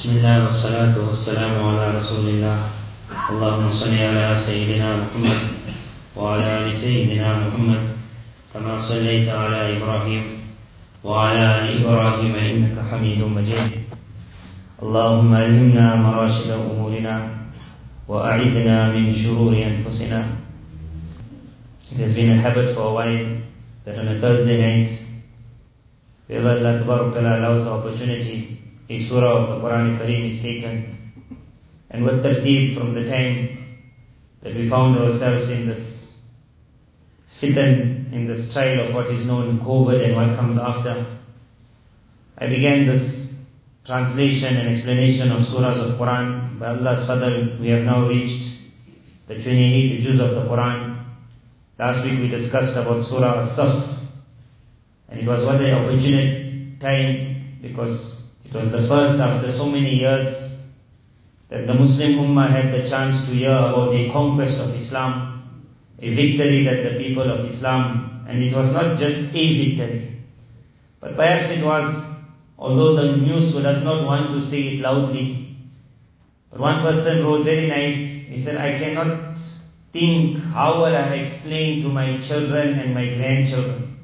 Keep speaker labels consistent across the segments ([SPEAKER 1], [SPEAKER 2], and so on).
[SPEAKER 1] بسم الله والصلاة والسلام على رسول الله اللهم صل على سيدنا محمد وعلى آل سيدنا محمد كما صليت على إبراهيم وعلى آل إبراهيم إنك حميد مجيد اللهم ألهمنا مراشد أمورنا وأعذنا من شرور أنفسنا It has been a habit for a while that on a Thursday night, whoever Allah allows the opportunity, a surah of the Quran Kareem is taken, and with deep from the time that we found ourselves in this fitan, in this trial of what is known COVID and what comes after, I began this translation and explanation of surahs of Quran. By Allah's fadl, we have now reached the 28 Juz of the Quran. Last week we discussed about Surah As-Saf, and it was what an opportune time because it was the first after so many years that the Muslim Ummah had the chance to hear about a conquest of Islam, a victory that the people of Islam, and it was not just a victory, but perhaps it was, although the news does not want to say it loudly, but one person wrote very nice, he said, I cannot think how will I explain to my children and my grandchildren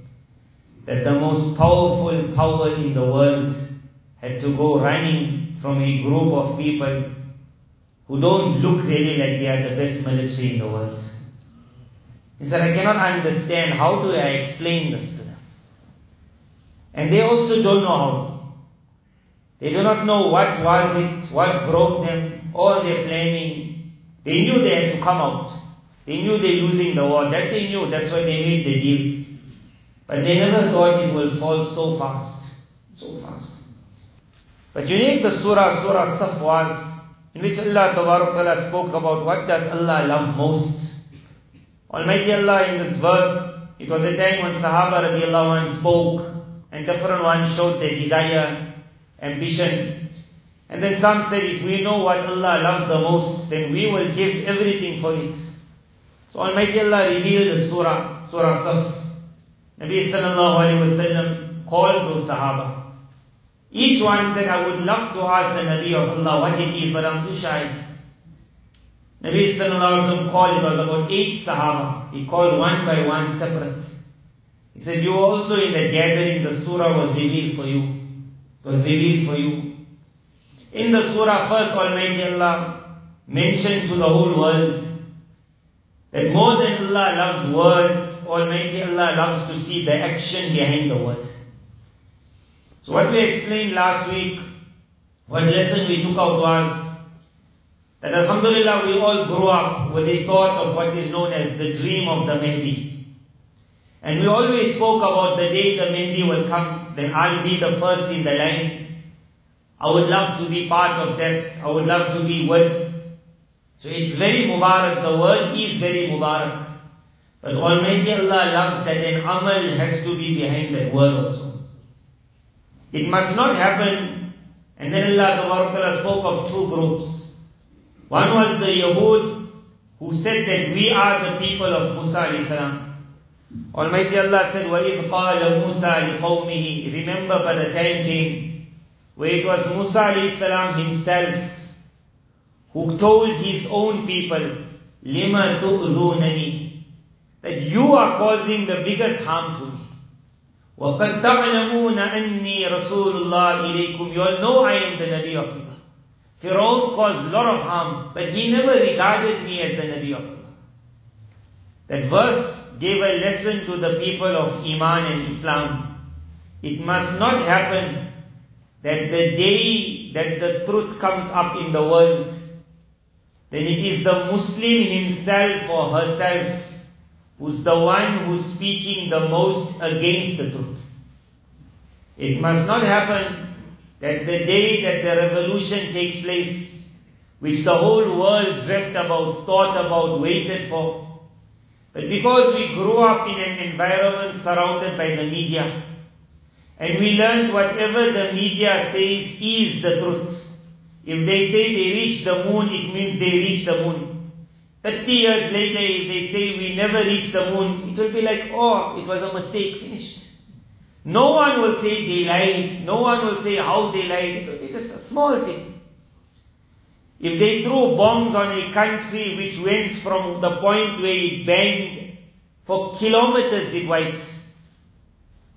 [SPEAKER 1] that the most powerful power in the world had to go running from a group of people who don't look really like they are the best military in the world. He said, I cannot understand how do I explain this to them. And they also don't know how. They do not know what was it, what broke them, all their planning. They knew they had to come out. They knew they're losing the war. That they knew. That's why they made the deals. But they never thought it will fall so fast. So fast. But you the surah, Surah Saf once, in which Allah Ta'ala spoke about what does Allah love most. Almighty Allah in this verse, it was a time when Sahaba radiallahu anh spoke, and different ones showed their desire, ambition. And then some said, if we know what Allah loves the most, then we will give everything for it. So Almighty Allah revealed the surah, Surah Saf. Nabi sallallahu alayhi wa sallam called those Sahaba. Each one said, I would love to ask the Nabi of Allah what it is, but I'm too shy. Nabi Sallallahu Alaihi Wasallam called, it was about eight Sahaba. He called one by one separate. He said, you also in the gathering, the surah was revealed for you. It was revealed for you. In the surah, first Almighty Allah mentioned to the whole world that more than Allah loves words, Almighty Allah loves to see the action behind the words. So what we explained last week, what lesson we took out was that Alhamdulillah we all grew up with a thought of what is known as the dream of the Mahdi. And we always spoke about the day the Mahdi will come, then I'll be the first in the line. I would love to be part of that. I would love to be with. So it's very Mubarak. The word is very Mubarak. But Almighty Allah loves that an amal has to be behind that word also. It must not happen. And then Allah spoke of two groups. One was the Yahud who said that we are the people of Musa Almighty Allah said, وَإِذْ قَالَ مُوسَى لِقَوْمِهِ Remember by the time came where it was Musa himself who told his own people, لِمَا تُؤْذُونَنِي That you are causing the biggest harm to me. وَقَدْ تَعْلَمُونَ أَنِّي رَسُولُ اللَّهِ إِلَيْكُمْ You all know I am the Nabi of Allah. Firaun caused a lot of harm, but he never regarded me as the Nabi of Allah. That verse gave a lesson to the people of Iman and Islam. It must not happen that the day that the truth comes up in the world, then it is the Muslim himself or herself who's the one who's speaking the most against the truth. It must not happen that the day that the revolution takes place, which the whole world dreamt about, thought about, waited for, but because we grew up in an environment surrounded by the media, and we learned whatever the media says is the truth. If they say they reach the moon, it means they reach the moon. 30 years later, if they say we never reached the moon, it will be like, oh, it was a mistake, finished. No one will say they lied, no one will say how they lied, It is just a small thing. If they throw bombs on a country which went from the point where it banged, for kilometers it wiped.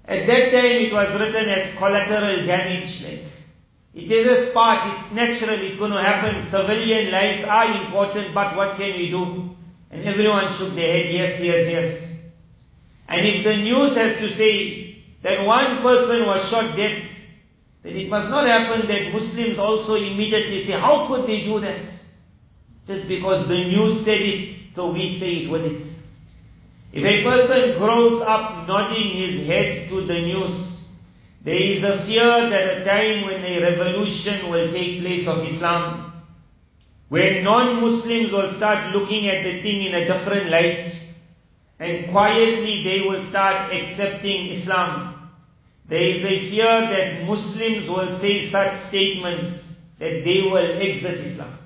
[SPEAKER 1] At that time it was written as collateral damage. It is a spark, it's natural, it's going to happen. Civilian lives are important, but what can we do? And everyone shook their head, yes, yes, yes. And if the news has to say that one person was shot dead, then it must not happen that Muslims also immediately say, how could they do that? Just because the news said it, so we say it with it. If a person grows up nodding his head to the news, there is a fear that a time when a revolution will take place of Islam, when non-Muslims will start looking at the thing in a different light, and quietly they will start accepting Islam. There is a fear that Muslims will say such statements that they will exit Islam.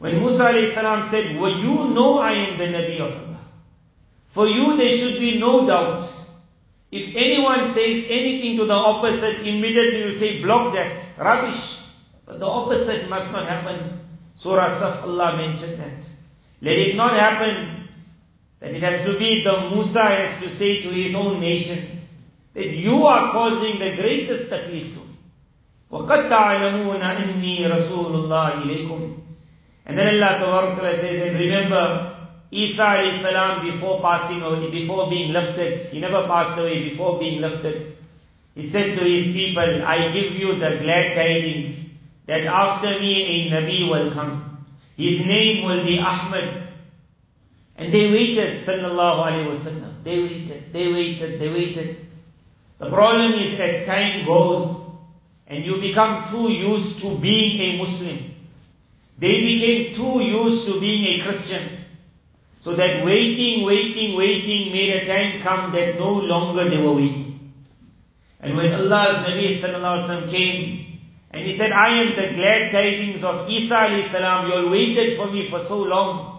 [SPEAKER 1] When Musa said, Well, you know I am the Nabi of Allah. For you there should be no doubt if anyone says anything to the opposite, immediately you say, block that, rubbish. But the opposite must not happen. Surah Saf, Allah mentioned that. Let it not happen that it has to be the Musa has to say to his own nation that you are causing the greatest taklif to me. وَقَدْ تَعْلَمُونَ أَنِّي رَسُولُ اللَّهِ إِلَيْكُمْ And then Allah Ta'ala says, and remember, Isa salam before passing away, before being lifted, he never passed away before being lifted. He said to his people, I give you the glad tidings that after me a Nabi will come. His name will be Ahmad. And they waited, sallallahu alayhi wasallam. They waited, they waited, they waited. The problem is as time goes and you become too used to being a Muslim. They became too used to being a Christian. So that waiting, waiting, waiting made a time come that no longer they were waiting. And when Allah's Nabi came and he said, I am the glad tidings of Isa salam, you all waited for me for so long.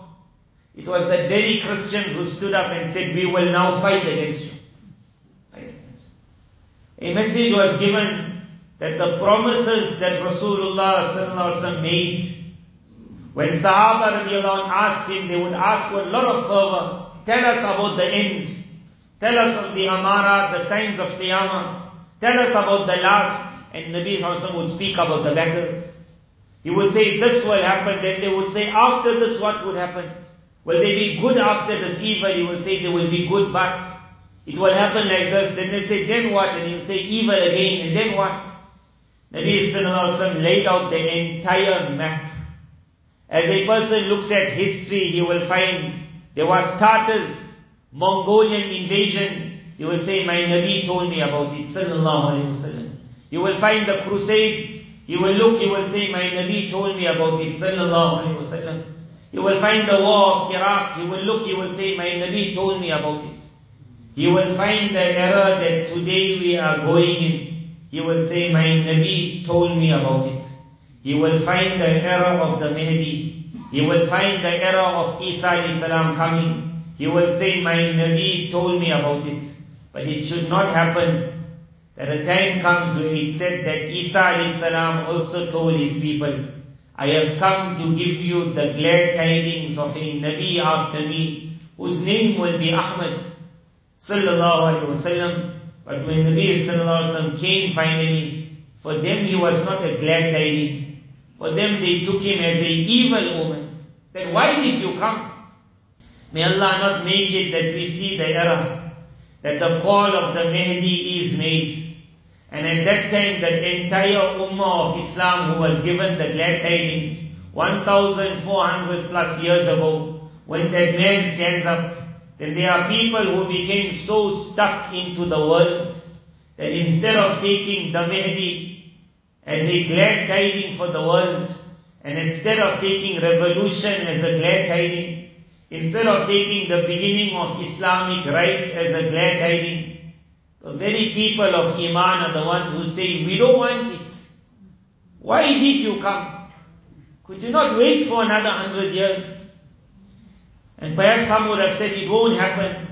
[SPEAKER 1] It was that very Christians who stood up and said, we will now fight against you. A message was given that the promises that Rasulullah made when Sahaba asked him, they would ask with a lot of fervor, tell us about the end. Tell us of the Amara, the signs of Qiyamah. Tell us about the last. And Nabi Sallallahu would speak about the battles. He would say, this will happen. Then they would say, after this, what would happen? Will they be good after the evil? He would say, they will be good, but it will happen like this. Then they say, then what? And he would say, evil again. And then what? Nabi Sallallahu laid out the entire map as a person looks at history, he will find there was Tatars, Mongolian invasion. He will say, my Nabi told me about it, sallallahu alayhi wasallam. You will find the Crusades. He will look, He will say, my Nabi told me about it, sallallahu alayhi wasallam. You will find the war of Iraq. He will look, He will say, my Nabi told me about it. He will find the error that today we are going in. He will say, my Nabi told me about it. He will find the error of the Mahdi. He will find the error of Isa salam coming. He will say, my Nabi told me about it. But it should not happen that a time comes when it said that Isa also told his people, I have come to give you the glad tidings of a Nabi after me, whose name will be Ahmad sallallahu alaihi wasallam. But when Nabi sallallahu alaihi wasallam came finally, for them he was not a glad tidings. For them they took him as an evil woman. Then why did you come? May Allah not make it that we see the error, that the call of the Mahdi is made. And at that time that entire Ummah of Islam who was given the glad tidings, 1400 plus years ago, when that man stands up, then there are people who became so stuck into the world that instead of taking the Mahdi as a glad tiding for the world, and instead of taking revolution as a glad tiding, instead of taking the beginning of Islamic rights as a glad tiding, the very people of Iman are the ones who say, we don't want it. Why did you come? Could you not wait for another hundred years? And perhaps some would have said it won't happen.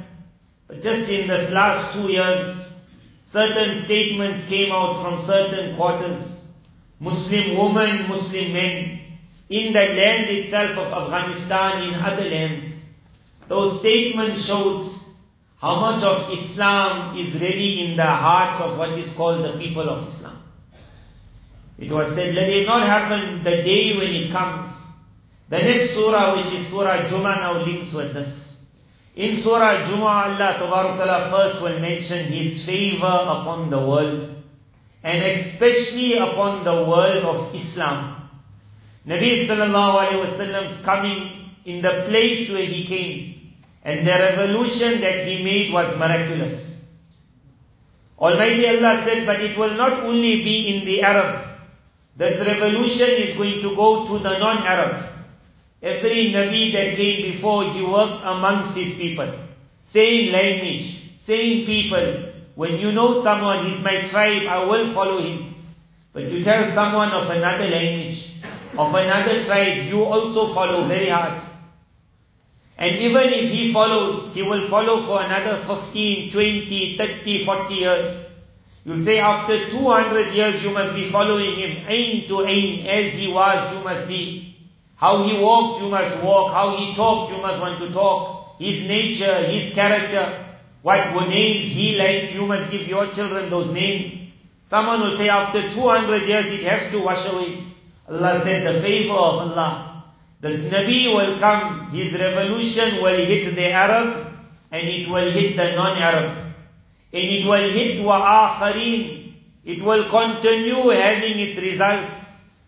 [SPEAKER 1] But just in this last two years, certain statements came out from certain quarters Muslim women, Muslim men, in the land itself of Afghanistan, in other lands. Those statements showed how much of Islam is really in the hearts of what is called the people of Islam. It was said, let it not happen the day when it comes. The next surah, which is Surah Jum'ah, now links with this. In Surah Jum'ah, Allah Ta'ala first will mention His favor upon the world and especially upon the world of Islam. Nabi sallallahu alaihi wasallam's coming in the place where he came and the revolution that he made was miraculous. Almighty Allah said, but it will not only be in the Arab. This revolution is going to go to the non-Arab. Every Nabi that came before, he worked amongst his people. Same language, same people, when you know someone, he's my tribe, I will follow him. But you tell someone of another language, of another tribe, you also follow very hard. And even if he follows, he will follow for another 15, 20, 30, 40 years. You'll say after 200 years you must be following him, aim to aim, as he was you must be. How he walked you must walk, how he talked you must want to talk, his nature, his character. What names he liked, you must give your children those names. Someone will say after 200 years it has to wash away. Allah said the favor of Allah. This Nabi will come, his revolution will hit the Arab and it will hit the non-Arab. And it will hit wa'akhareen. It will continue having its results.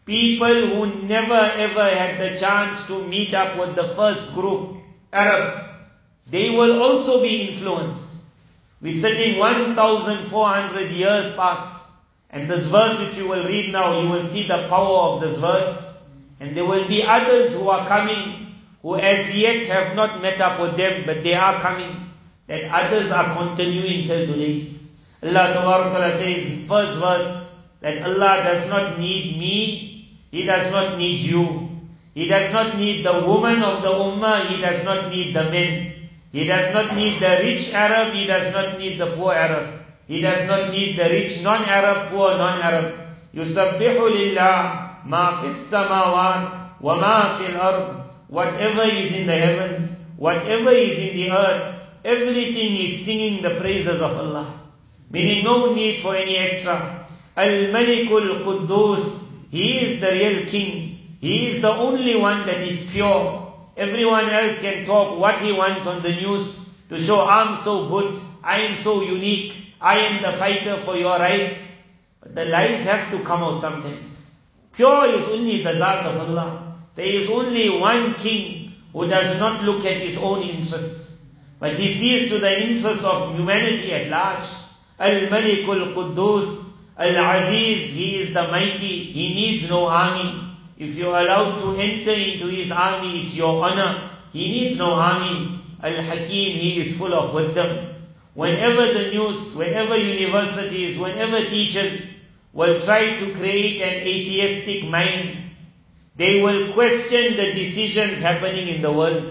[SPEAKER 1] People who never ever had the chance to meet up with the first group, Arab, they will also be influenced. We're sitting 1,400 years past. And this verse which you will read now, you will see the power of this verse. And there will be others who are coming, who as yet have not met up with them, but they are coming. That others are continuing till today. Allah Ta'ala says, first verse, that Allah does not need me, He does not need you. He does not need the woman of the ummah, He does not need the men. He does not need the rich Arab, he does not need the poor Arab. He does not need the rich non-Arab, poor non-Arab. يُسَبِّحُ لِلَّهِ مَا فِي السَّمَاوَاتِ وَمَا فِي الْأَرْضِ Whatever is in the heavens, whatever is in the earth, everything is singing the praises of Allah. Meaning no need for any extra. Al-Malikul Quddus, He is the real King. He is the only one that is pure. Everyone else can talk what he wants on the news to show I'm so good, I am so unique, I am the fighter for your rights. But the lies have to come out sometimes. Pure is only the Zat of Allah. There is only one king who does not look at his own interests, but he sees to the interests of humanity at large. Al-Malikul Quddus, Al-Aziz, he is the mighty, he needs no army. If you're allowed to enter into his army, it's your honor. He needs no army. Al-Hakim, he is full of wisdom. Whenever the news, whenever universities, whenever teachers will try to create an atheistic mind, they will question the decisions happening in the world.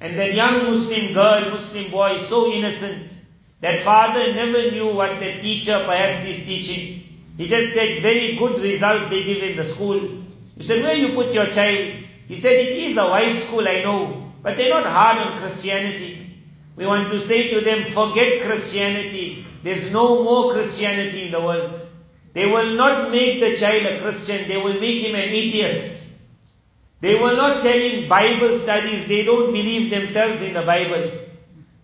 [SPEAKER 1] And that young Muslim girl, Muslim boy, so innocent, that father never knew what the teacher perhaps is teaching. He just said very good results they give in the school. He said, where you put your child? He said, it is a white school, I know, but they're not hard on Christianity. We want to say to them, forget Christianity. There's no more Christianity in the world. They will not make the child a Christian. They will make him an atheist. They will not tell him Bible studies. They don't believe themselves in the Bible.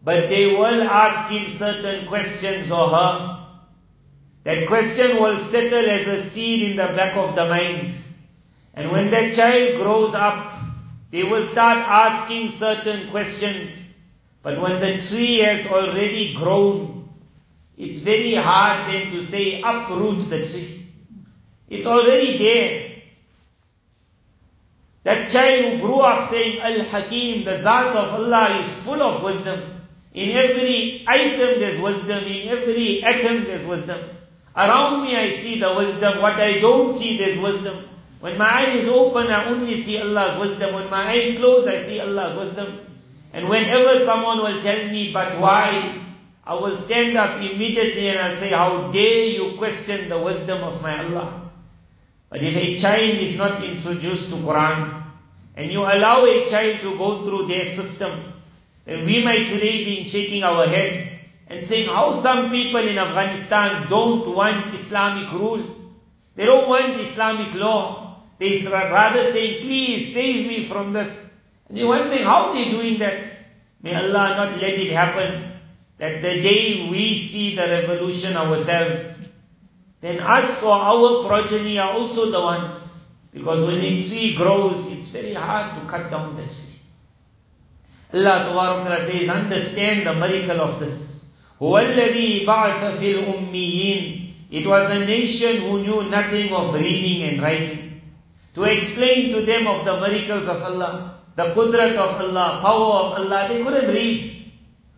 [SPEAKER 1] But they will ask him certain questions or her. That question will settle as a seed in the back of the mind. And when that child grows up, they will start asking certain questions. But when the tree has already grown, it's very hard then to say uproot the tree. It's already there. That child who grew up saying Al-Hakim, the Zat of Allah is full of wisdom. In every item there's wisdom, in every atom there's wisdom. Around me I see the wisdom, what I don't see there's wisdom. When my eye is open, I only see Allah's wisdom. When my eye closed, I see Allah's wisdom. And whenever someone will tell me, but why? I will stand up immediately and I'll say, how dare you question the wisdom of my Allah. But if a child is not introduced to Quran, and you allow a child to go through their system, then we might today be shaking our heads and saying how some people in Afghanistan don't want Islamic rule. They don't want Islamic law. He's rather saying, please save me from this. And you wondering, how are they doing that? May Allah not let it happen that the day we see the revolution ourselves, then us or our progeny are also the ones. Because when a tree grows, it's very hard to cut down the tree. Allah says, understand the miracle of this. It was a nation who knew nothing of reading and writing to explain to them of the miracles of Allah, the qudrat of Allah, power of Allah. They couldn't read.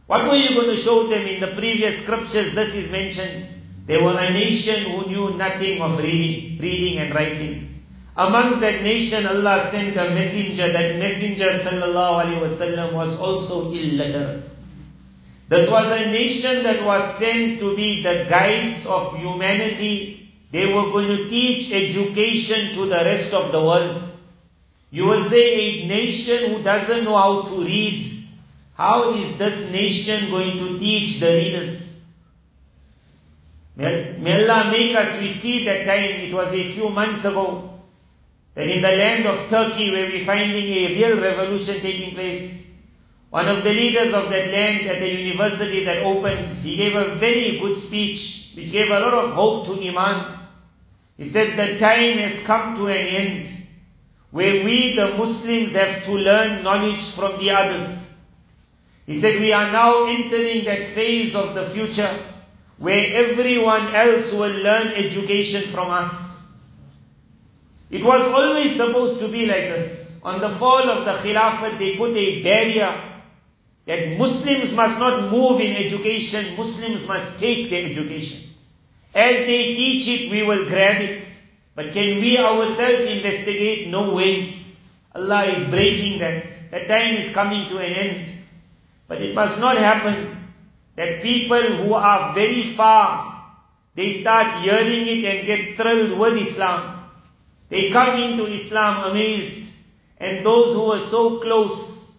[SPEAKER 1] What were you going to show them in the previous scriptures? This is mentioned. They were a nation who knew nothing of reading, reading and writing. Amongst that nation, Allah sent a messenger. That messenger, sallallahu alaihi wasallam, was also illiterate. This was a nation that was sent to be the guides of humanity they were going to teach education to the rest of the world. You will say a nation who doesn't know how to read, how is this nation going to teach the readers? May Allah make us, we see that time, it was a few months ago, that in the land of Turkey where we're finding a real revolution taking place, one of the leaders of that land at the university that opened, he gave a very good speech which gave a lot of hope to Iman. He said the time has come to an end where we the Muslims have to learn knowledge from the others. He said we are now entering that phase of the future where everyone else will learn education from us. It was always supposed to be like this. On the fall of the Khilafat, they put a barrier that Muslims must not move in education, Muslims must take their education. As they teach it, we will grab it. But can we ourselves investigate? No way. Allah is breaking that. The time is coming to an end. But it must not happen that people who are very far, they start hearing it and get thrilled with Islam. They come into Islam amazed. And those who were so close,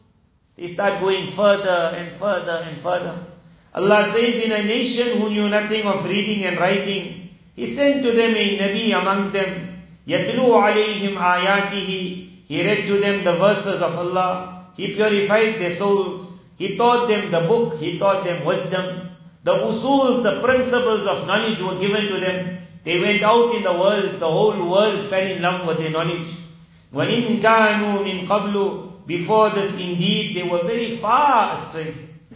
[SPEAKER 1] they start going further and further and further. Allah says, In a nation who knew nothing of reading and writing, He sent to them a Nabi among them, Yatlu alayhim ayatihi. He read to them the verses of Allah. He purified their souls. He taught them the book. He taught them wisdom. The usuls, the principles of knowledge were given to them. They went out in the world. The whole world fell in love with their knowledge. وَإِن كَانُوا مِن قَبْلُ Before this, indeed, they were very far astray.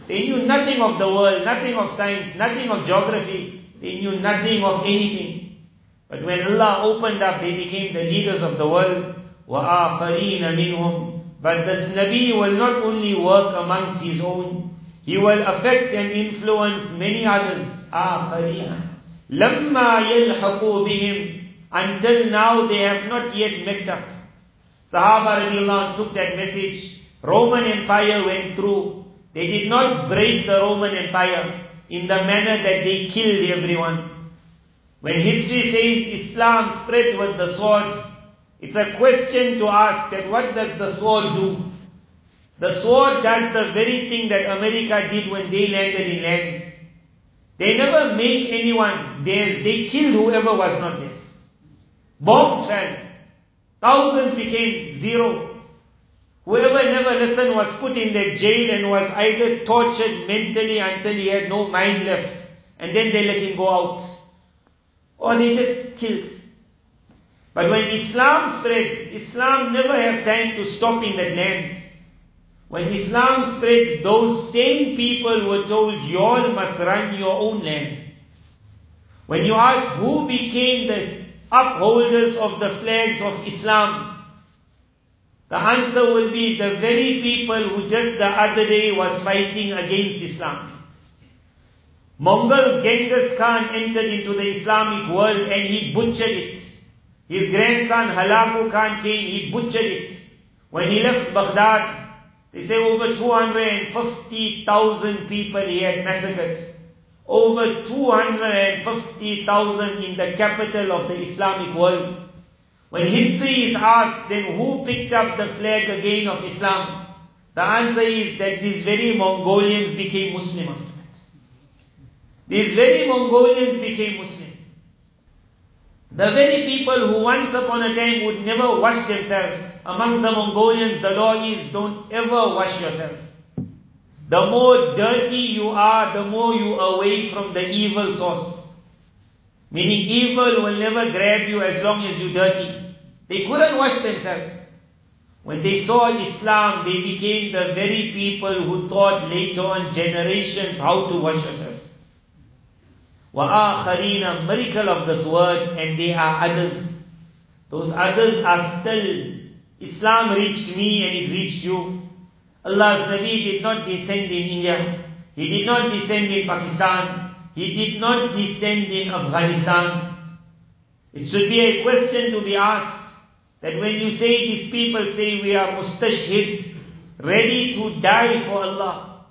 [SPEAKER 1] They knew nothing of the world, nothing of science, nothing of geography. They knew nothing of anything. But when Allah opened up, they became the leaders of the world. وَآخَرِينَ مِنْهُمْ But this Nabi will not only work amongst his own, he will affect and influence many others. آخَرِينَ لَمَّا يَلْحَقُوا بِهِمْ Until now they have not yet met up. Sahaba radiallahu took that message. Roman Empire went through they did not break the Roman Empire in the manner that they killed everyone. When history says Islam spread with the sword, it's a question to ask that what does the sword do? The sword does the very thing that America did when they landed in lands. They never make anyone theirs. They killed whoever was not theirs. Bombs fell. Thousands became zero. Whoever never listened was put in the jail and was either tortured mentally until he had no mind left. And then they let him go out. Or they just killed. But when Islam spread, Islam never had time to stop in that land. When Islam spread, those same people were told, you all must run your own land. When you ask who became the upholders of the flags of Islam, the answer will be the very people who just the other day was fighting against Islam. Mongol Genghis Khan entered into the Islamic world and he butchered it. His grandson Halaku Khan came, he butchered it. When he left Baghdad, they say over 250,000 people he had massacred. Over 250,000 in the capital of the Islamic world. When history is asked, then who picked up the flag again of Islam? The answer is that these very Mongolians became Muslim after that. These very Mongolians became Muslim. The very people who once upon a time would never wash themselves, among the Mongolians, the law is don't ever wash yourself. The more dirty you are, the more you away from the evil source. Meaning evil will never grab you as long as you're dirty. They couldn't wash themselves. When they saw Islam, they became the very people who taught later on generations how to wash yourself. وَآخَرِينَ a miracle of this word, and they are others. Those others are still, Islam reached me and it reached you. Allah's Nabi did not descend in India. He did not descend in Pakistan. He did not descend in Afghanistan. It should be a question to be asked that when you say these people say we are mustashhid, ready to die for Allah,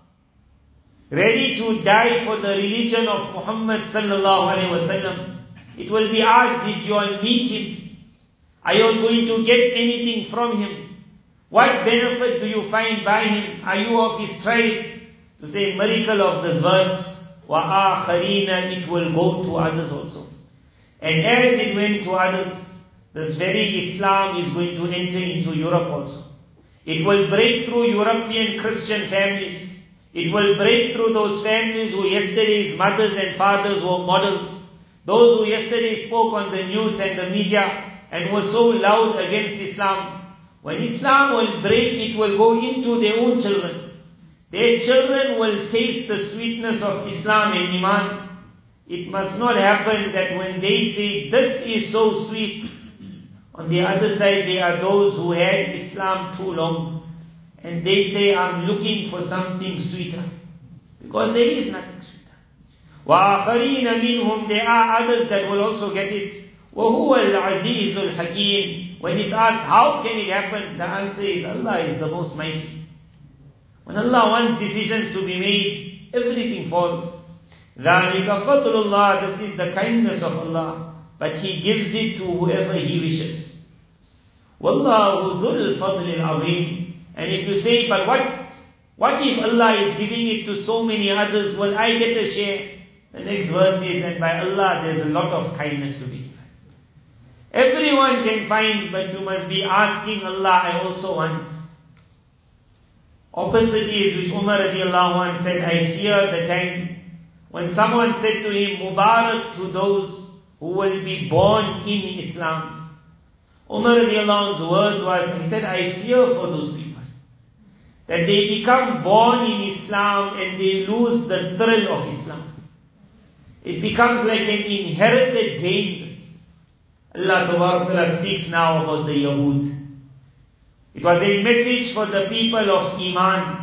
[SPEAKER 1] ready to die for the religion of Muhammad sallallahu alaihi wasallam, it will be asked, did you all meet him? Are you all going to get anything from him? What benefit do you find by him? Are you of his tribe? To say miracle of this verse, وَآخَرِينَ It will go to others also. And as it went to others, this very Islam is going to enter into Europe also. It will break through European Christian families. It will break through those families who yesterday's mothers and fathers were models. Those who yesterday spoke on the news and the media and were so loud against Islam. When Islam will break, it will go into their own children. Their children will taste the sweetness of Islam and Iman. It must not happen that when they say, this is so sweet, on the other side there are those who had Islam too long, and they say, I'm looking for something sweeter. Because there is nothing sweeter. وَآخَرِينَ مِنْهُمْ There are others that will also get it. وَهُوَ الْعَزِيزُ الْحَكِيمُ When it's asked, how can it happen? The answer is, Allah is the most mighty. When Allah wants decisions to be made, everything falls. ذَلِكَ فَضْلُ اللَّهِ This is the kindness of Allah. But He gives it to whoever He wishes. وَاللَّهُ ذُو الْفَضْلِ الْعَظِيمِ And if you say, but what, what if Allah is giving it to so many others, will I get a share? The next verse is, and by Allah there's a lot of kindness to be given. Everyone can find, but you must be asking Allah, I also want. Opposite is which Umar radiallahu anh said, I fear the time when someone said to him, Mubarak to those who will be born in Islam. Umar radiallahu anh's words was, he said, I fear for those people. That they become born in Islam and they lose the thrill of Islam. It becomes like an inherited gain. Allah Ta'ala speaks now about the Yahud. It was a message for the people of Iman.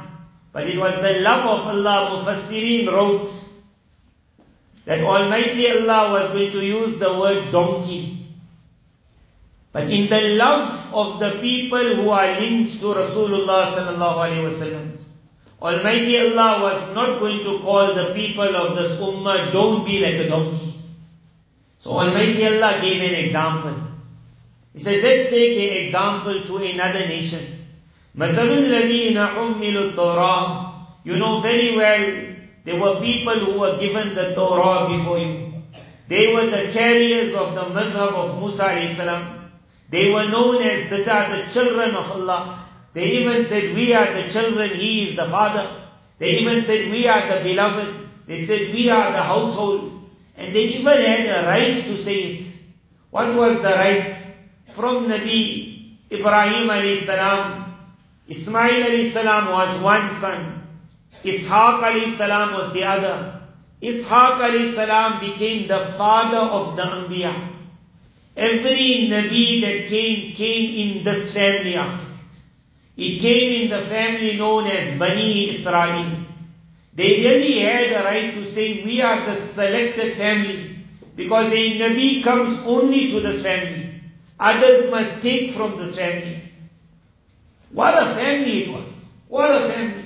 [SPEAKER 1] But it was the love of Allah, Mufassirin wrote, that Almighty Allah was going to use the word donkey. But in the love of the people who are linked to Rasulullah sallallahu alaihi wasallam, Almighty Allah was not going to call the people of this ummah, don't be like a donkey. So Almighty Allah gave an example. He said, let's take an example to another nation. You know very well, there were people who were given the Torah before you. They were the carriers of the madhab of Musa salam. They were known as, these are the children of Allah. They even said, we are the children, He is the Father. They even said, we are the beloved. They said, we are the household. And they even had a right to say it. What was the right? from Nabi Ibrahim alayhi salam. Ismail alayhi salam was one son. Ishaq alayhi salam was the other. Ishaq alayhi salam became the father of the Anbiya. Every Nabi that came, came in this family after. He came in the family known as Bani Israel. They really had a right to say, we are the selected family because a Nabi comes only to this family. Others must take from this family. What a family it was. What a family.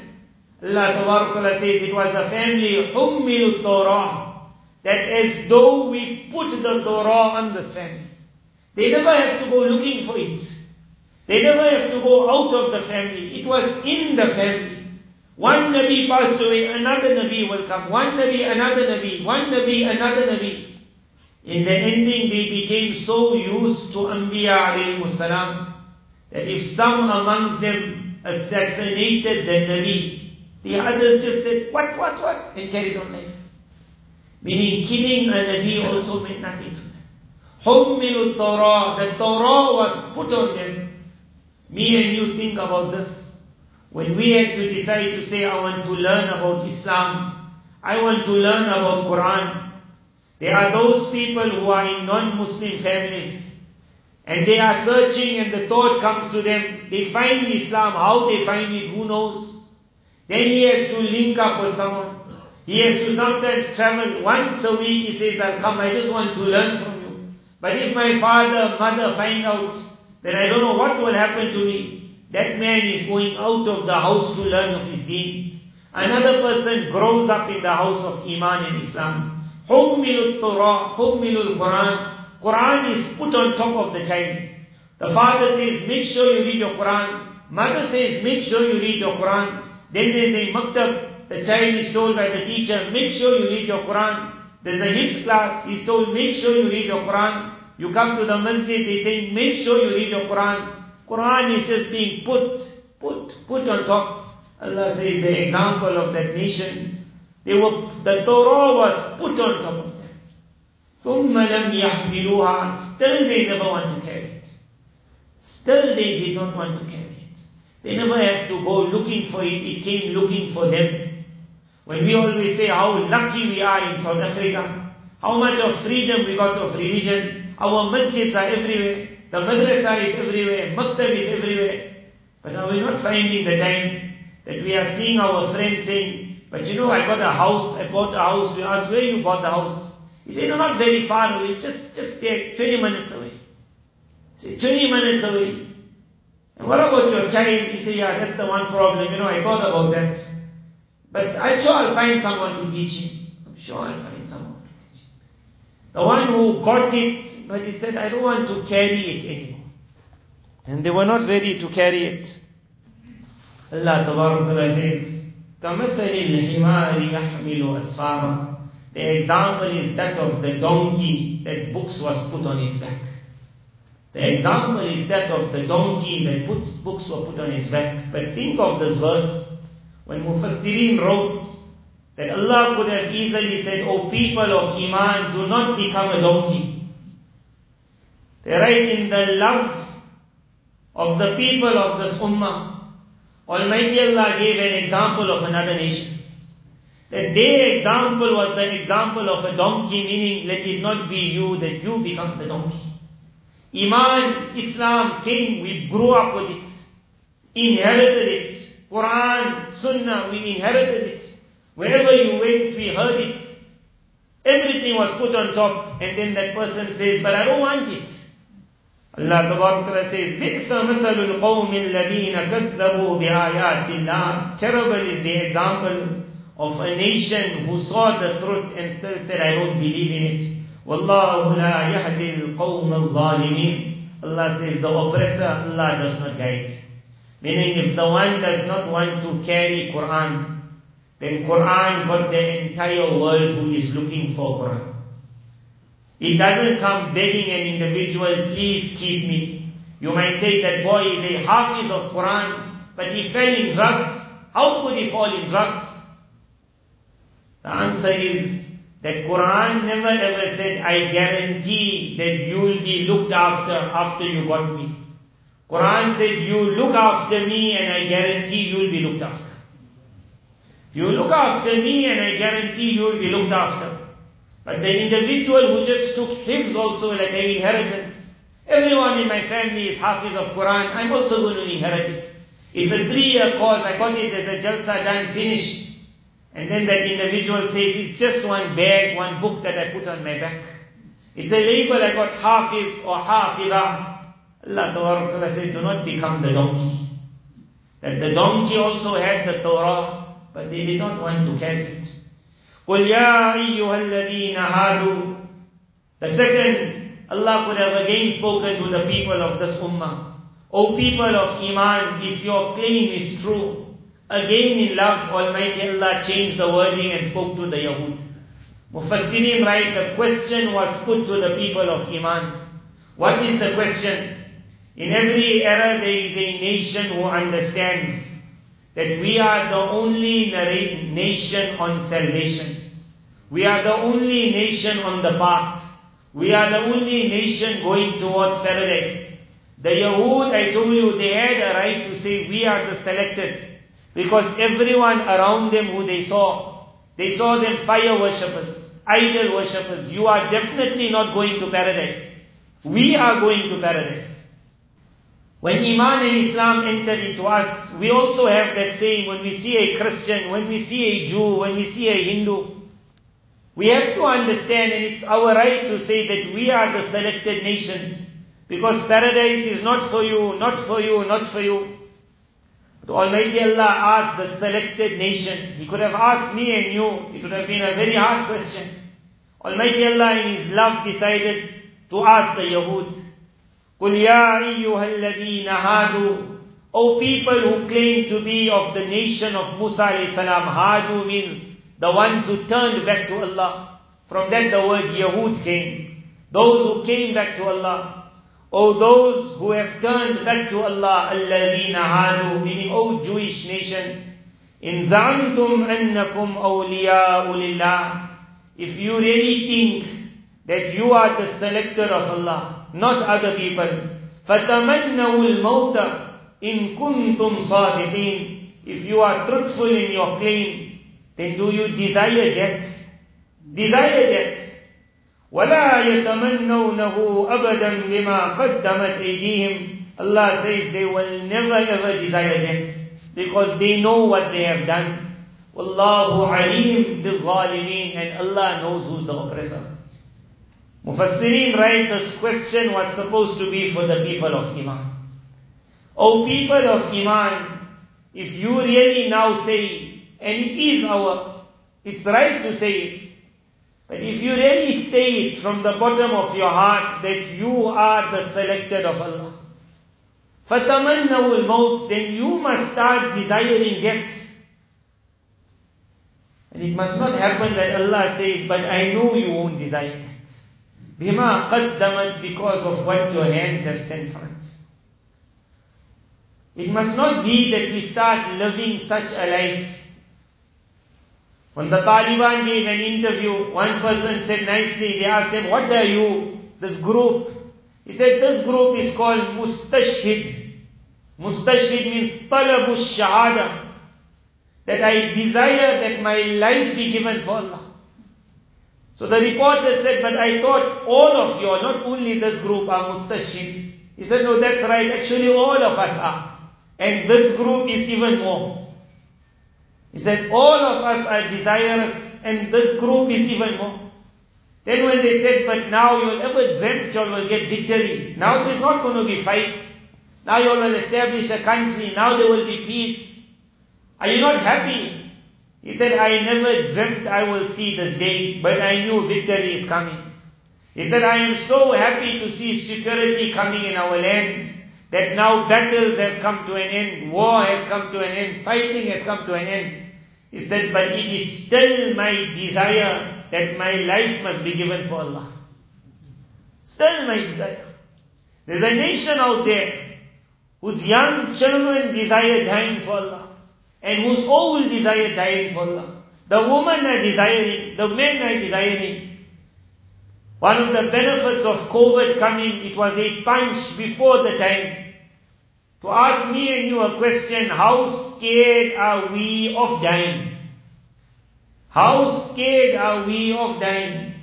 [SPEAKER 1] Allah Ta'ala says it was a family, Ummil Torah, that as though we put the Torah on this family. They never have to go looking for it. They never have to go out of the family. It was in the family. One Nabi passed away, another Nabi will come. One Nabi, another Nabi. One Nabi, another Nabi. In the ending, they became so used to Anbiya alayhi salam that if some amongst them assassinated the Nabi, the others just said, what, what, what, and carried on life. Meaning killing a Nabi also meant nothing to them. حُمِّلُوا Torah, the Torah was put on them. Me and you think about this. When we had to decide to say, I want to learn about Islam, I want to learn about Quran, there are those people who are in non-Muslim families and they are searching and the thought comes to them, they find Islam, how they find it, who knows? Then he has to link up with someone. He has to sometimes travel once a week, he says, I'll come, I just want to learn from you. But if my father, mother find out, then I don't know what will happen to me. That man is going out of the house to learn of his deen. Another person grows up in the house of Iman and Islam. Hummilul Torah, Hummilul Quran. Quran is put on top of the child. The father says, make sure you read your Quran. Mother says, make sure you read your Quran. Then there's a maktab. The child is told by the teacher, make sure you read your Quran. There's a hifz class. He's told, make sure you read your Quran. You come to the masjid, they say, make sure you read your Quran. Quran is just being put, put, put on top. Allah says the example of that nation they were, the Torah was put on top of them. ثُمَّ لَمْ يَحْمِلُوهَا And still they never want to carry it. Still they did not want to carry it. They never had to go looking for it. It came looking for them. When we always say how lucky we are in South Africa, how much of freedom we got of religion, our masjids are everywhere, the madrasa is everywhere, maktab is everywhere. But are we not finding the time that we are seeing our friends saying, but you know, I got a house, I bought a house. We asked, where you bought the house? He said, no, not very far away, just, just take 20 minutes away. He said, 20 minutes away. And what about your child? He said, yeah, that's the one problem. You know, I thought about that. But I'm sure I'll find someone to teach him. I'm sure I'll find someone to teach him. The one who got it, but he said, I don't want to carry it anymore. And they were not ready to carry it. Allah Ta'ala says, the example is that of the donkey that books was put on his back. The example is that of the donkey that puts, books were put on his back. But think of this verse when Mufassirin wrote that Allah could have easily said, O people of Iman, do not become a donkey. They write in the love of the people of this ummah. Almighty Allah gave an example of another nation. That their example was an example of a donkey, meaning let it not be you that you become the donkey. Iman, Islam came, we grew up with it, inherited it. Quran, Sunnah, we inherited it. Wherever you went, we heard it. Everything was put on top, and then that person says, but I don't want it. الله تبارك وتعالى says بئس مثل القوم الذين كذبوا بآيات الله terrible is the example of a nation who saw the truth and still said I don't believe in it والله لا يهدي القوم الظالمين Allah says the oppressor Allah does not guide meaning if the one does not want to carry Quran then Quran got the entire world who is looking for Quran He doesn't come begging an individual, please keep me. You might say that boy is a hafiz of Quran, but he fell in drugs. How could he fall in drugs? The answer is that Quran never ever said, I guarantee that you will be looked after after you got me. Quran said, you look after me and I guarantee you will be looked after. You look after me and I guarantee you will be looked after. But the individual who just took his also like an inheritance. Everyone in my family is hafiz of Quran. I'm also going to inherit it. It's a three-year course. I got it as a jalsa done, finished. And then that individual says, it's just one bag, one book that I put on my back. It's a label I got hafiz or hafida. Allah Ta'ala said, do not become the donkey. That the donkey also had the Torah, but they did not want to carry it. قل يا أيها الذين هادوا The second, Allah could have again spoken to the people of this ummah. O people of Iman, if your claim is true, again in love, Almighty Allah changed the wording and spoke to the Yahud. Mufassirin write, the question was put to the people of Iman. What is the question? In every era there is a nation who understands that we are the only nation on salvation. We are the only nation on the path. We are the only nation going towards paradise. The Yahud, I told you, they had a right to say we are the selected. Because everyone around them who they saw, they saw them fire worshippers, idol worshippers. You are definitely not going to paradise. We are going to paradise. When Iman and Islam entered into us, we also have that saying when we see a Christian, when we see a Jew, when we see a Hindu, we have to understand and it's our right to say that we are the selected nation because paradise is not for you, not for you, not for you. But Almighty Allah asked the selected nation. He could have asked me and you. It would have been a very hard question. Almighty Allah in His love decided to ask the Yahud. قل يا أيها الذين هادوا O people who claim to be of the nation of Musa alayhi salam, Hadu means the ones who turned back to Allah. From that the word Yahud came. Those who came back to Allah. O those who have turned back to Allah, الَّذِينَ Hadu, meaning O Jewish nation. In زَعَمْتُمْ annakum awliya'u lillah. If you really think that you are the selector of Allah, not other people. فَتَمَنَّوُ الْمَوْتَ إِن كُنْتُمْ صَادِقِينَ If you are truthful in your claim, then do you desire death? Desire death. وَلَا يَتَمَنَّوْنَهُ أَبَدًا لما قَدَّمَتْ أَيْدِيهِمْ Allah says they will never ever desire death because they know what they have done. Wallahu alim bil and Allah knows who's the oppressor. Mufassirin write this question was supposed to be for the people of Iman. O people of Iman, if you really now say, and it is our, it's right to say it, but if you really say it from the bottom of your heart that you are the selected of Allah, فَتَمَنَّوُ الْمَوْتِ Then you must start desiring death. And it must not happen that Allah says, but I know you won't desire Bima qaddamat because of what your hands have sent for us. It must not be that we start living such a life. When the Taliban gave an interview, one person said nicely, they asked him, what are you, this group? He said, this group is called Mustashhid. Mustashhid means Talabu Shahada. That I desire that my life be given for Allah. So the reporter said, but I thought all of you not only this group are mustashid. He said, no, that's right. Actually, all of us are. And this group is even more. He said, all of us are desirous and this group is even more. Then when they said, but now you'll ever dreamt you will get victory. Now there's not going to be fights. Now you will establish a country. Now there will be peace. Are you not happy? He said, I never dreamt I will see this day, but I knew victory is coming. He said, I am so happy to see security coming in our land that now battles have come to an end, war has come to an end, fighting has come to an end. He said, but it is still my desire that my life must be given for Allah. Still my desire. There's a nation out there whose young children desire dying for Allah and whose all desire dying for Allah. The women are desiring, the men are desiring. One of the benefits of COVID coming, it was a punch before the time to ask me and you a question, how scared are we of dying? How scared are we of dying?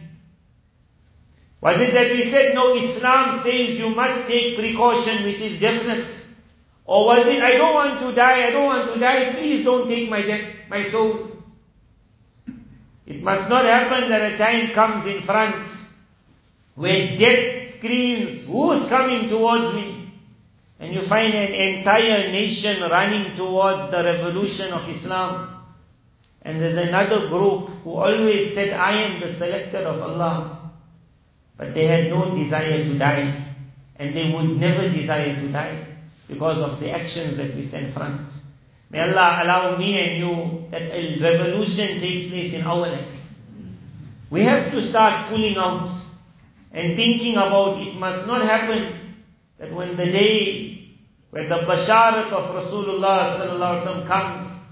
[SPEAKER 1] Was it that we said, no, Islam says you must take precaution, which is definite. Or was it, I don't want to die, I don't want to die, please don't take my, death, my soul. It must not happen that a time comes in front where death screams, who's coming towards me? And you find an entire nation running towards the revolution of Islam. And there's another group who always said, I am the selector of Allah. But they had no desire to die. And they would never desire to die because of the actions that we stand front. May Allah allow me and you that a revolution takes place in our life. We have to start pulling out and thinking about it must not happen that when the day when the basharat of Rasulullah comes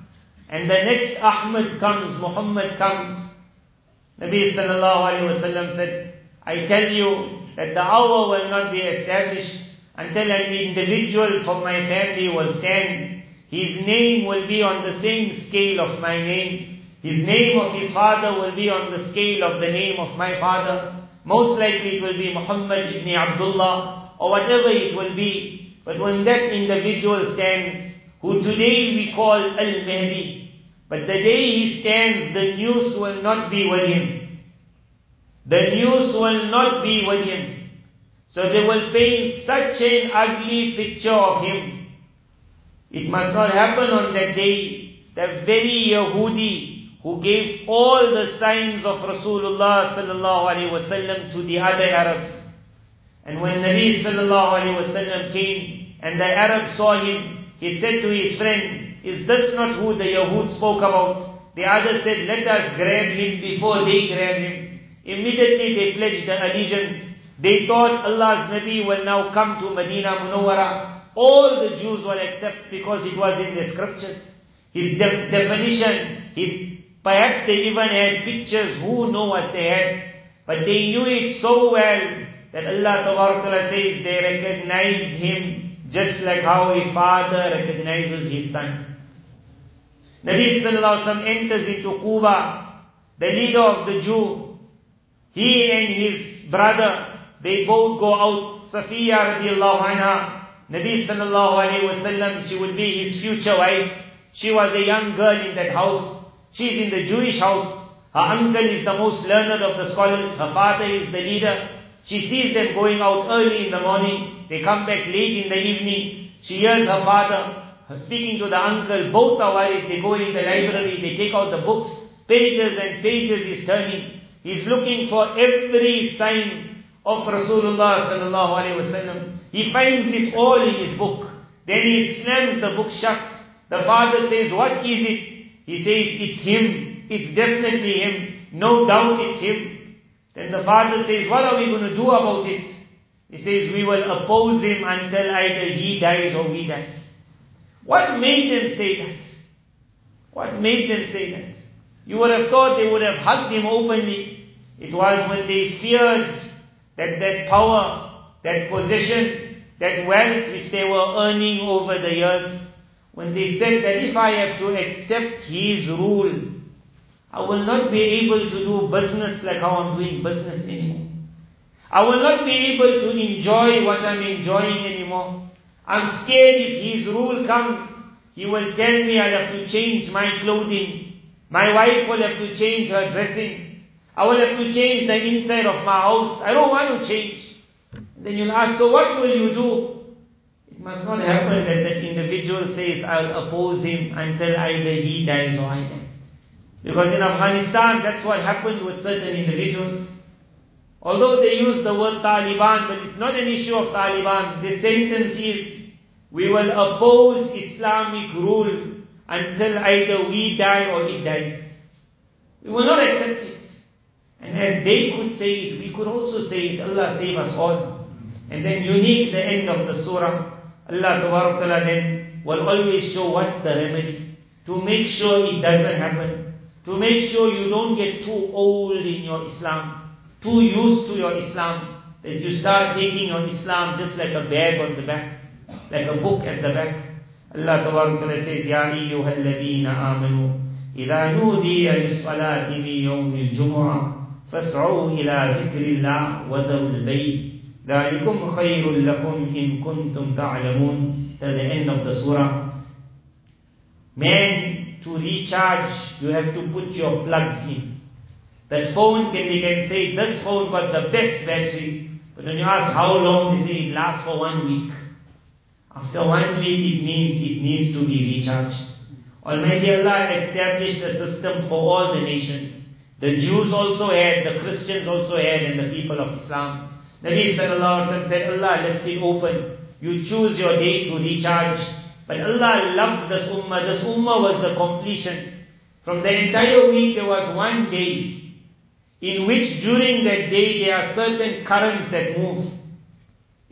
[SPEAKER 1] and the next Ahmad comes, Muhammad comes, Nabi sallallahu alaihi wasallam said, I tell you that the hour will not be established until an individual from my family will stand. His name will be on the same scale of my name. His name of his father will be on the scale of the name of my father. Most likely it will be Muhammad ibn Abdullah or whatever it will be. But when that individual stands, who today we call Al-Mahdi, but the day he stands, the news will not be with him. The news will not be with him. So they will paint such an ugly picture of him. It must not happen on that day. The very Yahudi who gave all the signs of Rasulullah sallallahu alaihi wasallam to the other Arabs. And when Nabi sallallahu alaihi wasallam came and the Arabs saw him, he said to his friend, is this not who the Yahud spoke about? The other said, let us grab him before they grab him. Immediately they pledged the allegiance they thought Allah's Nabi will now come to Medina Munawwara. All the Jews will accept because it was in the scriptures. His de- definition, his, perhaps they even had pictures, who know what they had. But they knew it so well that Allah Ta'ala says they recognized him just like how a father recognizes his son. Nabi Sallallahu Alaihi enters into Quba, the leader of the Jew. He and his brother they both go out. Safiya radiallahu anha, Nabi sallallahu alayhi wasallam, she would be his future wife. She was a young girl in that house. She's in the Jewish house. Her uncle is the most learned of the scholars. Her father is the leader. She sees them going out early in the morning. They come back late in the evening. She hears her father speaking to the uncle. Both are worried. They go in the library. They take out the books. Pages and pages he's turning. He's looking for every sign of Rasulullah sallallahu alaihi wasallam. He finds it all in his book. Then he slams the book shut. The father says, what is it? He says, it's him. It's definitely him. No doubt it's him. Then the father says, what are we going to do about it? He says, we will oppose him until either he dies or we die. What made them say that? What made them say that? You would have thought they would have hugged him openly. It was when they feared that that power, that position, that wealth which they were earning over the years, when they said that if I have to accept his rule, I will not be able to do business like how I'm doing business anymore. I will not be able to enjoy what I'm enjoying anymore. I'm scared if his rule comes, he will tell me I'll have to change my clothing. My wife will have to change her dressing. I want have to change the inside of my house. I don't want to change. Then you'll ask, so what will you do? It must not happen that that individual says, I'll oppose him until either he dies or I die. Because in Afghanistan, that's what happened with certain individuals. Although they use the word Taliban, but it's not an issue of Taliban. The sentence is, we will oppose Islamic rule until either we die or he dies. We will not accept it. And as they could say it, we could also say it. Allah save us all. And then unique the end of the surah. Allah Ta'ala then will always show what's the remedy to make sure it doesn't happen. To make sure you don't get too old in your Islam, too used to your Islam, that you start taking on Islam just like a bag on the back, like a book at the back. Allah Ta'ala says, يَا أَيُّهَا الَّذِينَ آمَنُوا إِذَا نُودِيَ لِلصَّلَاةِ مِنْ يَوْمِ الْجُمُعَةِ فاسعوا إلى ذكر الله وذروا البيع ذلكم خير لكم إن كنتم تعلمون till the end of the surah man to recharge you have to put your plugs in that phone can they can say this phone got the best battery but when you ask how long is it, it lasts for one week after one week it means it needs to be recharged Almighty Allah established a system for all the nations The Jews also had, the Christians also had, and the people of Islam. Nabi sallallahu alayhi wa said, Allah left it open. You choose your day to recharge. But Allah loved this ummah. This ummah was the completion. From the entire week, there was one day in which during that day, there are certain currents that move.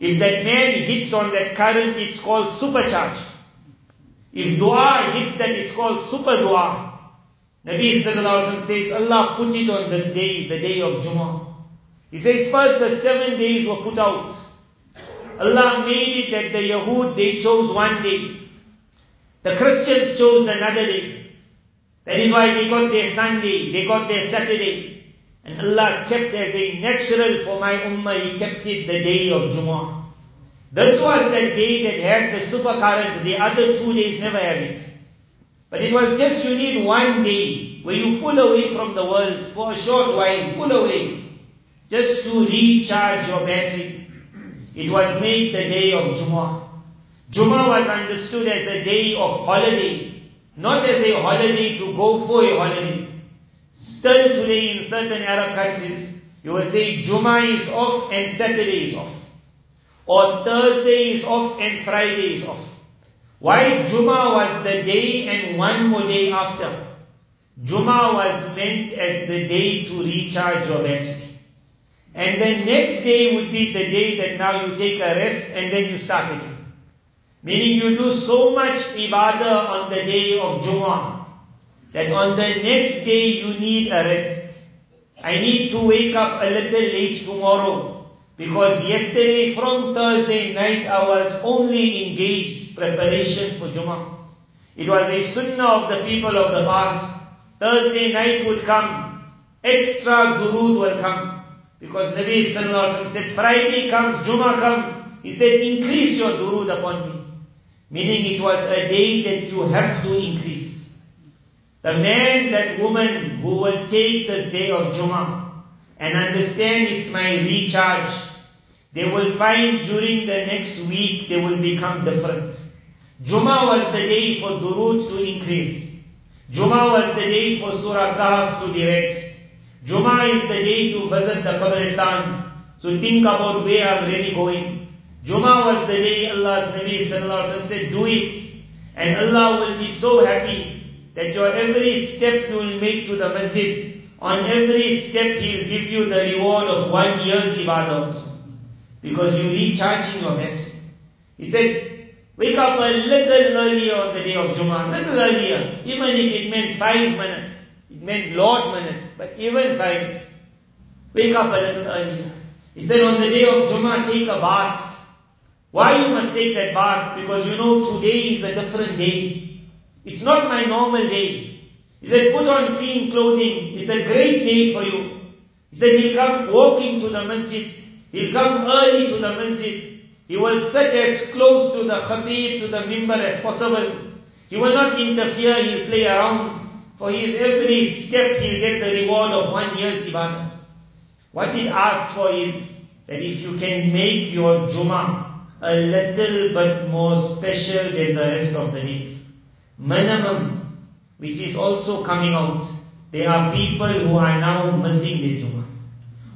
[SPEAKER 1] If that man hits on that current, it's called supercharge. If dua hits that, it's called super dua. Nabi Sallallahu says, Allah put it on this day, the day of Jummah. He says, first the seven days were put out. Allah made it that the Yahud, they chose one day. The Christians chose another day. That is why they got their Sunday, they got their Saturday. And Allah kept as a natural for my ummah, He kept it the day of Jummah. This was the day that had the supercurrent, the other two days never had it. But it was just you need one day where you pull away from the world for a short while, pull away, just to recharge your battery. It was made the day of Jummah. Jummah was understood as a day of holiday, not as a holiday to go for a holiday. Still today in certain Arab countries, you will say Jummah is off and Saturday is off. Or Thursday is off and Friday is off. Why Juma was the day and one more day after? Juma was meant as the day to recharge your energy, And then next day would be the day that now you take a rest and then you start again. Meaning you do so much ibadah on the day of Juma that on the next day you need a rest. I need to wake up a little late tomorrow because yesterday from Thursday night I was only engaged preparation for Juma. It was a sunnah of the people of the past. Thursday night would come, extra gurus will come. Because Nabi Sallallahu said, Friday comes, Juma comes. He said, increase your durood upon me. Meaning it was a day that you have to increase. The man, that woman who will take this day of Juma and understand it's my recharge, they will find during the next week they will become different. Juma was the day for Durud to increase. Juma was the day for Surah Kahf to be read. Jummah is the day to visit the Qabristan, So think about where I'm really going. Juma was the day Allah's Nabi sallallahu said, do it. And Allah will be so happy that your every step you will make to the masjid, on every step He will give you the reward of one year's ibadat. Because you are recharging your it. He said, Wake up a little earlier on the day of Jummah, a little earlier, even if it meant five minutes. It meant lot minutes, but even five. Wake up a little earlier. He said on the day of Jummah, take a bath. Why you must take that bath? Because you know today is a different day. It's not my normal day. He said, put on clean clothing. It's a great day for you. He said, he'll come walking to the masjid. He'll come early to the masjid. He will sit as close to the khatib, to the mimbar as possible. He will not interfere, he'll play around. For his every step, he'll get the reward of one year's ibadah. What he asks for is that if you can make your Jummah a little bit more special than the rest of the days. Minimum, which is also coming out, there are people who are now missing the Jummah.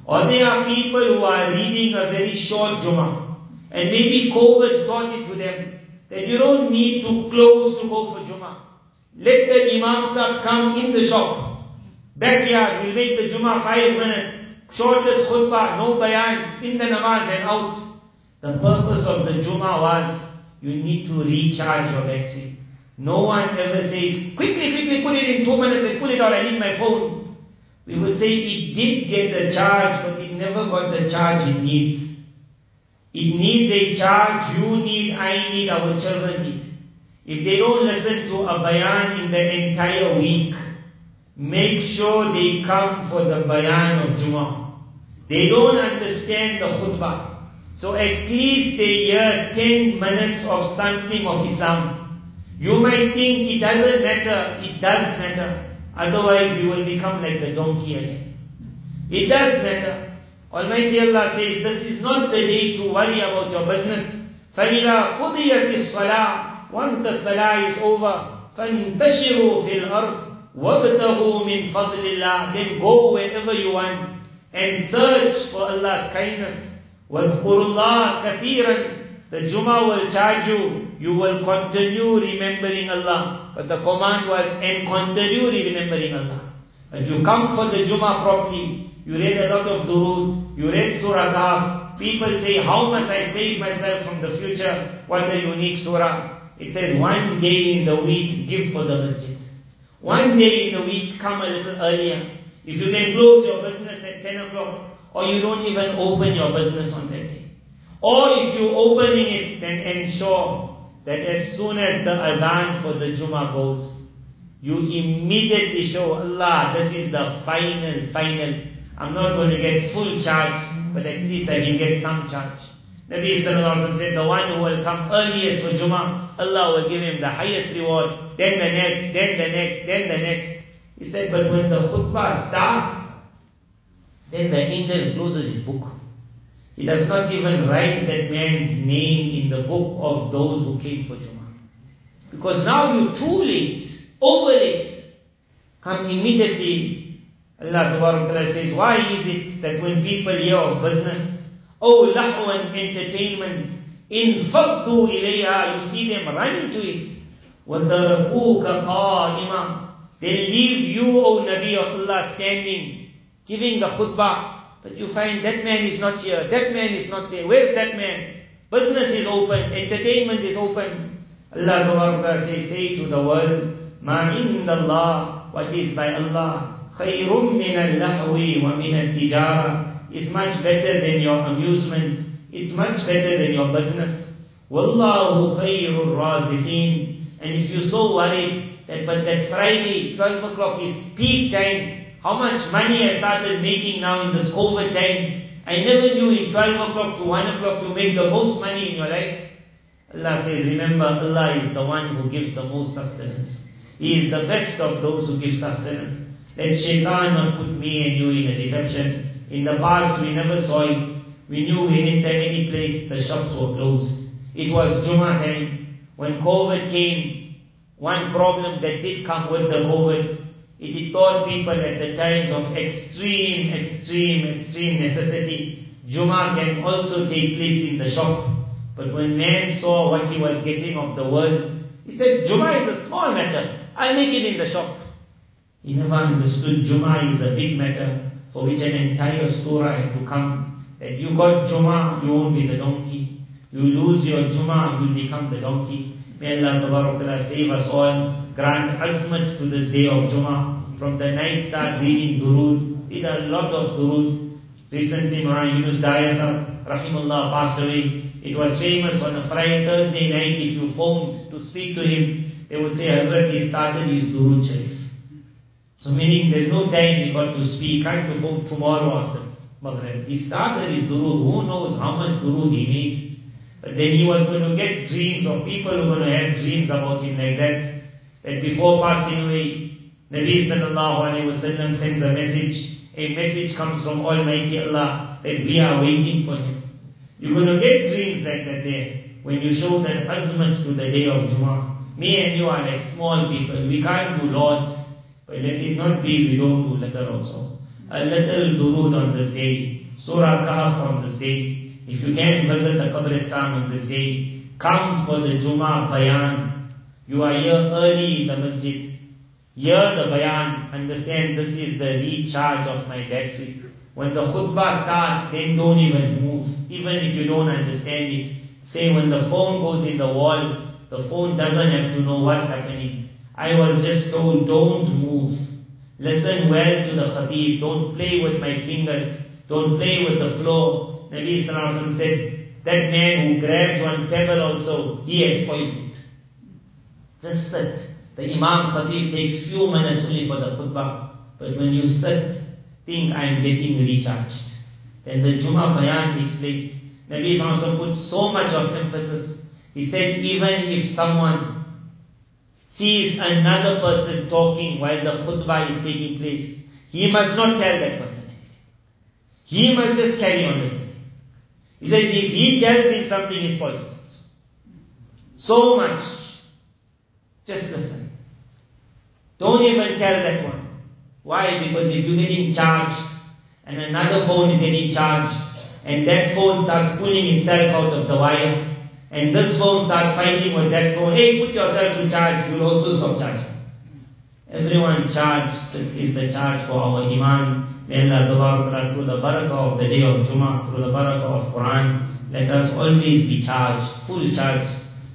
[SPEAKER 1] Or there are people who are leading a very short Jummah. And maybe COVID got it to them that you don't need to close to go for Jummah. Let the Imam Sahib come in the shop. Backyard, we'll make the Jummah five minutes. Shortest khutbah, no bayan, in the namaz and out. The purpose of the Jummah was you need to recharge your battery. No one ever says, quickly, quickly put it in two minutes and put it out, I need my phone. We would say it did get the charge, but it never got the charge it needs. It needs a charge, you need, I need, our children need. If they don't listen to a bayan in the entire week, make sure they come for the bayan of Jummah. They don't understand the khutbah. So at least they hear 10 minutes of something of Islam. You might think it doesn't matter, it does matter. Otherwise we will become like the donkey again. It does matter. Almighty Allah says, this is not the day to worry about your business. فَإِذَا قُضِيَتِ الصَّلَاةِ Once the salah is over, فَانْتَشِرُوا فِي الْأَرْضِ وَابْتَغُوا مِنْ فَضْلِ اللَّهِ Then go wherever you want and search for Allah's kindness. وَاذْكُرُ اللَّهَ كَثِيرًا The Jummah will charge you. You will continue remembering Allah. But the command was, and continue remembering Allah. But you come for the Jummah properly, you read a lot of durood, you read surah Kahf. People say, how must I save myself from the future? What a unique surah. It says, one day in the week, give for the masjid. One day in the week, come a little earlier. If you can close your business at 10 o'clock, or you don't even open your business on that day. Or if you're opening it, then ensure that as soon as the adhan for the Jummah goes, you immediately show Allah, this is the final, final I'm not going to get full charge, but at least I can get some charge. Nabi Sallallahu said, the one who will come earliest for Jummah, Allah will give him the highest reward, then the next, then the next, then the next. He said, but when the khutbah starts, then the angel closes his book. He does not even write that man's name in the book of those who came for Jummah. Because now you too late, over it, come immediately Allah says, why is it that when people hear of business, oh lahu and entertainment, in faddu ilayya you see them running to it. وَتَرَكُوكَ Imam? They leave you, O Nabi of Allah, standing, giving the khutbah. But you find that man is not here, that man is not there. Where's that man? Business is open, entertainment is open. Allah says, say to the world, مَا عِنْدَ اللَّهِ What is by Allah? خَيْرٌ مِّنَ اللَّهْوِ وَمِنَ التِّجَارَةِ is much better than your amusement. It's much better than your business. وَاللَّهُ خَيْرُ الرَّازِقِينَ And if you're so worried that but that Friday, 12 o'clock is peak time, how much money I started making now in this COVID time, I never knew in 12 o'clock to 1 o'clock to make the most money in your life. Allah says, remember, Allah is the one who gives the most sustenance. He is the best of those who give sustenance. Then shaitan will put me and you in a deception. In the past we never saw it. We knew we didn't have any place, the shops were closed. It was Juma time. When COVID came, one problem that did come with the COVID, it taught people at the times of extreme, extreme, extreme necessity, Juma can also take place in the shop. But when man saw what he was getting of the world, he said, Juma is a small matter. I'll make it in the shop. Inafan understood Juma is a big matter for which an entire surah had to come. That you got Juma, you won't be the donkey. You lose your Juma, you'll become the donkey. May Allah Ta'ala save us all. Grant azmat to this day of Juma From the night start reading durood. Did a lot of durood. Recently Murray Yunus Dayasa, Rahimullah, passed away. It was famous on a Friday, Thursday night if you phoned to speak to him, they would say, Hazrat, he started his durood Sharif. So meaning there's no time got to speak, I have to phone tomorrow after Maghrib. He started his durood, who knows how much durood he made. But then he was going to get dreams of people who were going to have dreams about him like that. That before passing away, Nabi sallallahu alayhi wa sallam sends a message. A message comes from Almighty Allah that we are waiting for him. You're going to get dreams like that there when you show that husband to the day of Jumu'ah. Me and you are like small people. We can't do lot let it not be don't do letter also. A little durood on this day, Surah Kahf on this day. If you can visit the Qabristan on this day, come for the Jummah Bayan. You are here early in the masjid. Hear the Bayan, understand this is the recharge of my battery. When the khutbah starts, then don't even move, even if you don't understand it. Say when the phone goes in the wall, the phone doesn't have to know what's happening. I was just told, don't move. Listen well to the Khatib. Don't play with my fingers. Don't play with the floor. Nabi Sallallahu said, that man who grabs one pebble also, he has poisoned. Just sit. The Imam Khatib takes few minutes only for the khutbah. But when you sit, think I'm getting recharged. Then the Jummah Bayan takes place. Nabi Sallallahu put so much of emphasis. He said, even if someone sees another person talking while the khutbah is taking place, he must not tell that person anything. He must just carry on listening. He says if he tells him something, is poisonous, So much. Just listen. Don't even tell that one. Why? Because if you're getting charged and another phone is getting charged and that phone starts pulling itself out of the wire, and this phone starts fighting with that phone. Hey, put yourself to charge. You'll also stop charging. Everyone charge. This is the charge for our Iman. May Allah through the barakah of the day of Jummah, through the barakah of Quran, let us always be charged, full charge,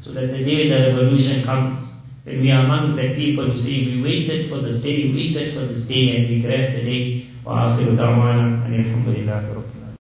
[SPEAKER 1] so that the day the revolution comes, when we are amongst the people who say, we waited for this day, we waited for this day, and we grabbed the day. وآخر دعوانا أن الحمد لله رب